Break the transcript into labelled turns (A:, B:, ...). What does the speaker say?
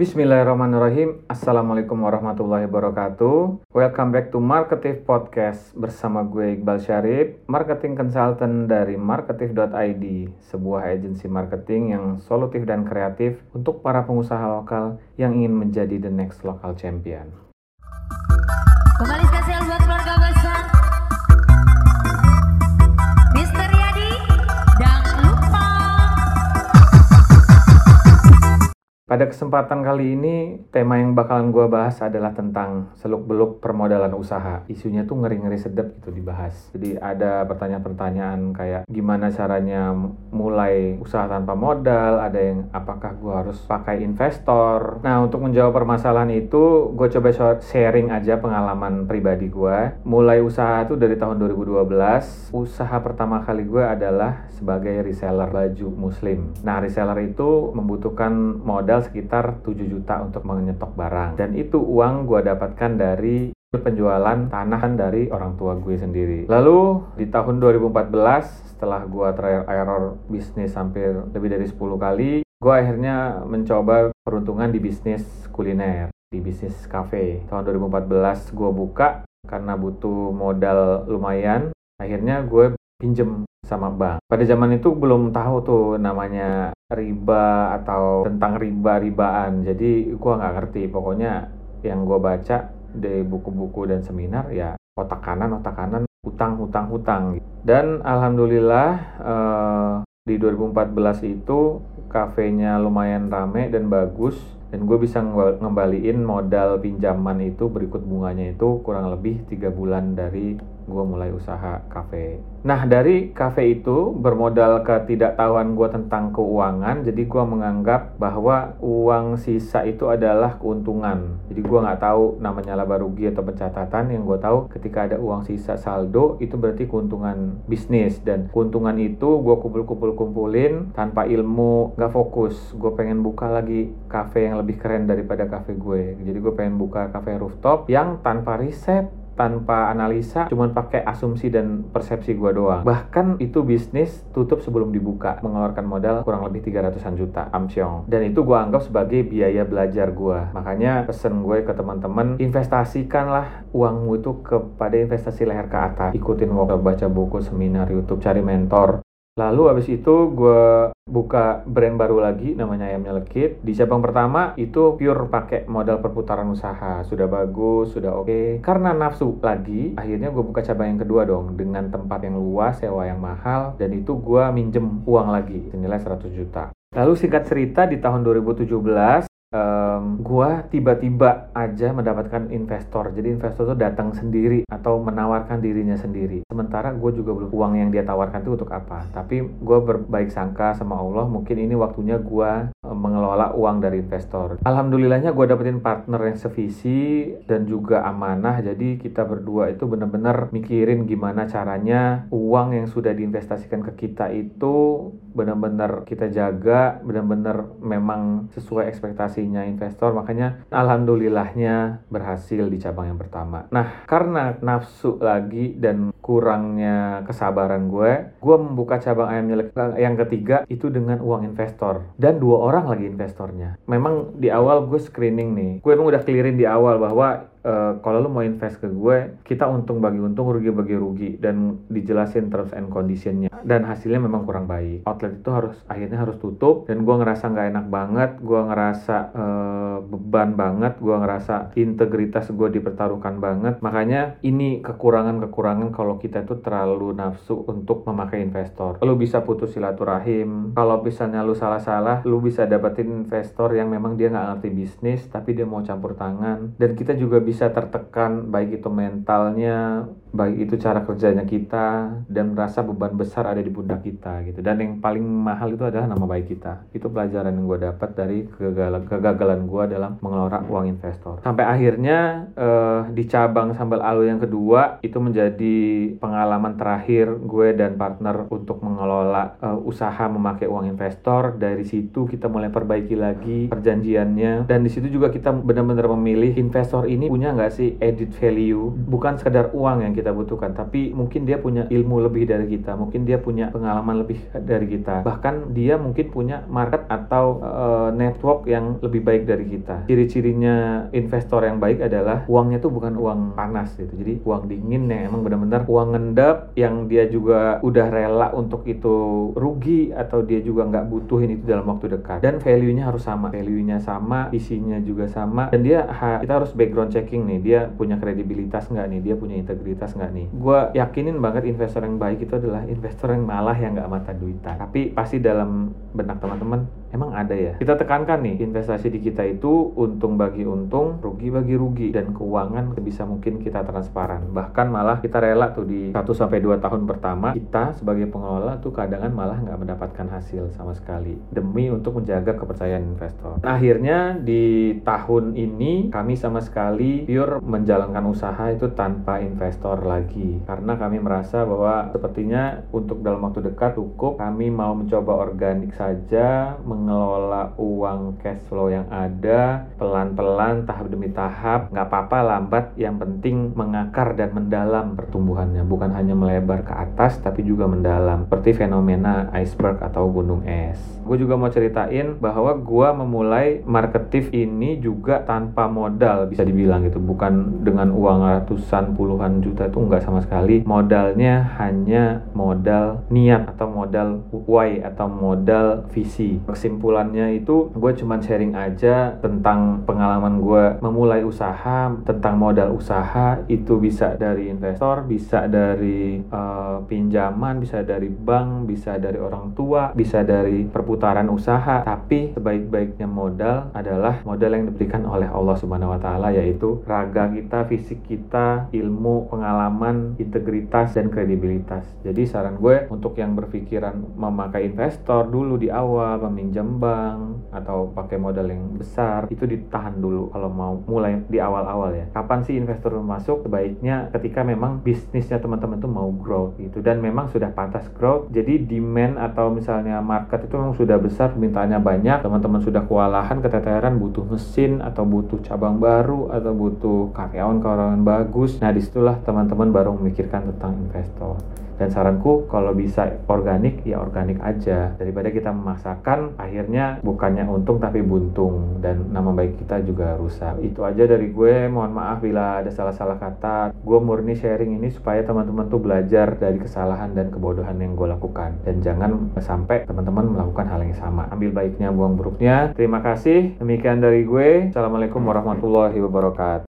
A: Bismillahirrahmanirrahim. Assalamualaikum warahmatullahi wabarakatuh. Welcome back to Marketing Podcast bersama gue Iqbal Syarif, marketing consultant dari marketing.id, sebuah agensi marketing yang solutif dan kreatif untuk para pengusaha lokal yang ingin menjadi the next local champion.
B: Kembali
A: Pada kesempatan kali ini, tema yang bakalan gue bahas adalah tentang seluk-beluk permodalan usaha. Isunya tuh ngeri-ngeri sedep gitu dibahas. Jadi ada pertanyaan-pertanyaan kayak gimana caranya mulai usaha tanpa modal, ada yang apakah gue harus pakai investor. Nah untuk menjawab permasalahan itu, gue coba sharing aja pengalaman pribadi gue. Mulai usaha tuh dari tahun 2012, usaha pertama kali gue adalah sebagai reseller baju muslim. Nah reseller itu membutuhkan modal sekitar 7 juta untuk menyetok barang. Dan itu uang gue dapatkan dari penjualan tanah dari orang tua gue sendiri. Lalu di tahun 2014 setelah gue trial error bisnis hampir lebih dari 10 kali, gue akhirnya mencoba peruntungan di bisnis kuliner, di bisnis cafe. Tahun 2014 gue buka karena butuh modal lumayan, akhirnya gue pinjem sama bank. Pada zaman itu belum tahu tuh namanya riba atau tentang riba-ribaan. Jadi gua nggak ngerti. Pokoknya yang gua baca di buku-buku dan seminar ya otak kanan otak kanan hutang hutang hutang. Dan alhamdulillah eh, di 2014 itu kafenya lumayan rame dan bagus dan gue bisa ngembaliin modal pinjaman itu berikut bunganya itu kurang lebih tiga bulan dari gue mulai usaha kafe. Nah dari kafe itu bermodal ketidaktahuan gue tentang keuangan, jadi gue menganggap bahwa uang sisa itu adalah keuntungan. Jadi gue nggak tahu namanya laba rugi atau pencatatan. Yang gue tahu ketika ada uang sisa saldo itu berarti keuntungan bisnis dan keuntungan itu gue kumpul-kumpul kumpulin tanpa ilmu, nggak fokus. Gue pengen buka lagi kafe yang lebih keren daripada kafe gue. Jadi gue pengen buka kafe rooftop yang tanpa riset, tanpa analisa cuman pakai asumsi dan persepsi gua doang. Bahkan itu bisnis tutup sebelum dibuka. Mengeluarkan modal kurang lebih 300an juta amsyong dan itu gua anggap sebagai biaya belajar gua. Makanya pesen gue ke teman-teman investasikanlah uangmu itu kepada investasi leher ke atas. Ikutin workshop baca buku seminar YouTube cari mentor Lalu abis itu gue buka brand baru lagi namanya Ayamnya Lekit. Di cabang pertama itu pure pakai modal perputaran usaha. Sudah bagus, sudah oke. Okay. Karena nafsu lagi, akhirnya gue buka cabang yang kedua dong. Dengan tempat yang luas, sewa yang mahal. Dan itu gue minjem uang lagi, senilai 100 juta. Lalu singkat cerita di tahun 2017 um, gua tiba-tiba aja mendapatkan investor. Jadi investor tuh datang sendiri atau menawarkan dirinya sendiri. Sementara gue juga belum uang yang dia tawarkan itu untuk apa. Tapi gue berbaik sangka sama Allah. Mungkin ini waktunya gue um, mengelola uang dari investor. Alhamdulillahnya gue dapetin partner yang sevisi dan juga amanah. Jadi kita berdua itu benar-benar mikirin gimana caranya uang yang sudah diinvestasikan ke kita itu benar-benar kita jaga, benar-benar memang sesuai ekspektasi investasinya investor makanya alhamdulillahnya berhasil di cabang yang pertama. Nah karena nafsu lagi dan kurangnya kesabaran gue gue membuka cabang ayam nyelek yang ketiga itu dengan uang investor. Dan dua orang lagi investornya. Memang di awal gue screening nih gue emang udah clearin di awal bahwa Uh, kalau lo mau invest ke gue, kita untung bagi untung, rugi bagi rugi, dan dijelasin terms and conditionnya. Dan hasilnya memang kurang baik. Outlet itu harus akhirnya harus tutup, dan gue ngerasa nggak enak banget, gue ngerasa uh, beban banget, gue ngerasa integritas gue dipertaruhkan banget. Makanya ini kekurangan-kekurangan kalau kita itu terlalu nafsu untuk memakai investor. Lo bisa putus silaturahim. Kalau misalnya lo salah-salah, lo bisa dapetin investor yang memang dia nggak ngerti bisnis, tapi dia mau campur tangan. Dan kita juga bisa tertekan baik itu mentalnya baik itu cara kerjanya kita dan merasa beban besar ada di pundak kita gitu. Dan yang paling mahal itu adalah nama baik kita. Itu pelajaran yang gue dapat dari kegagalan kegagalan gue dalam mengelola uang investor. Sampai akhirnya uh, di cabang sambal alu yang kedua itu menjadi pengalaman terakhir gue dan partner untuk mengelola uh, usaha memakai uang investor. Dari situ kita mulai perbaiki lagi perjanjiannya. Dan di situ juga kita benar-benar memilih investor ini punya nggak sih edit value? Bukan sekedar uang yang kita butuhkan tapi mungkin dia punya ilmu lebih dari kita mungkin dia punya pengalaman lebih dari kita. Bahkan dia mungkin punya market atau uh, network yang lebih baik dari kita. Ciri-cirinya investor yang baik adalah uangnya tuh bukan uang panas gitu. Jadi uang dingin yang emang benar-benar uang ngendap yang dia juga udah rela untuk itu rugi atau dia juga nggak butuhin itu dalam waktu dekat. Dan value-nya harus sama. Value-nya sama isinya juga sama. Dan dia ha, kita harus background checking nih dia punya kredibilitas nggak nih dia punya integritas nggak nih? Gue yakinin banget investor yang baik itu adalah investor yang malah yang nggak mata duitan. Tapi pasti dalam benak teman-teman emang ada ya? Kita tekankan nih investasi di kita itu untung bagi untung rugi bagi rugi dan keuangan sebisa mungkin kita transparan. Bahkan malah kita rela tuh di 1 sampai 2 tahun pertama kita sebagai pengelola tuh kadangan malah nggak mendapatkan hasil sama sekali demi untuk menjaga kepercayaan investor. Akhirnya di tahun ini kami sama sekali pure menjalankan usaha itu tanpa investor lagi. Karena kami merasa bahwa sepertinya untuk dalam waktu dekat cukup kami mau mencoba organik saja mengelola uang cash flow yang ada pelan-pelan tahap demi tahap nggak apa-apa lambat. Yang penting mengakar dan mendalam pertumbuhannya. Bukan hanya melebar ke atas tapi juga mendalam. Seperti fenomena iceberg atau gunung es. Gue juga mau ceritain bahwa gue memulai marketif ini juga tanpa modal bisa dibilang gitu. Bukan dengan uang ratusan puluhan juta itu nggak sama sekali. Modalnya hanya modal niat atau modal why atau modal visi kesimpulannya itu gue cuman sharing aja tentang pengalaman gue memulai usaha tentang modal usaha itu bisa dari investor bisa dari uh, pinjaman bisa dari bank bisa dari orang tua bisa dari perputaran usaha. Tapi sebaik-baiknya modal adalah modal yang diberikan oleh Allah Subhanahu wa taala yaitu raga kita fisik kita ilmu pengalaman integritas dan kredibilitas. Jadi saran gue untuk yang berpikiran memakai investor dulu di awal meminjam pinjam atau pakai modal yang besar itu ditahan dulu kalau mau mulai di awal-awal ya. Kapan sih investor masuk? Sebaiknya ketika memang bisnisnya teman-teman tuh mau growth gitu. Dan memang sudah pantas growth jadi demand atau misalnya market itu memang sudah besar permintaannya banyak teman-teman sudah kewalahan keteteran butuh mesin atau butuh cabang baru atau butuh karyawan-karyawan bagus. Nah di situlah teman-teman baru memikirkan tentang investor. Dan saranku kalau bisa organik ya organik aja. Daripada kita memaksakan akhirnya bukannya untung tapi buntung. Dan nama baik kita juga rusak. Itu aja dari gue. Mohon maaf bila ada salah-salah kata. Gue murni sharing ini supaya teman-teman tuh belajar dari kesalahan dan kebodohan yang gue lakukan. Dan jangan sampai teman-teman melakukan hal yang sama. Ambil baiknya buang buruknya. Terima kasih. Demikian dari gue. Assalamualaikum warahmatullahi wabarakatuh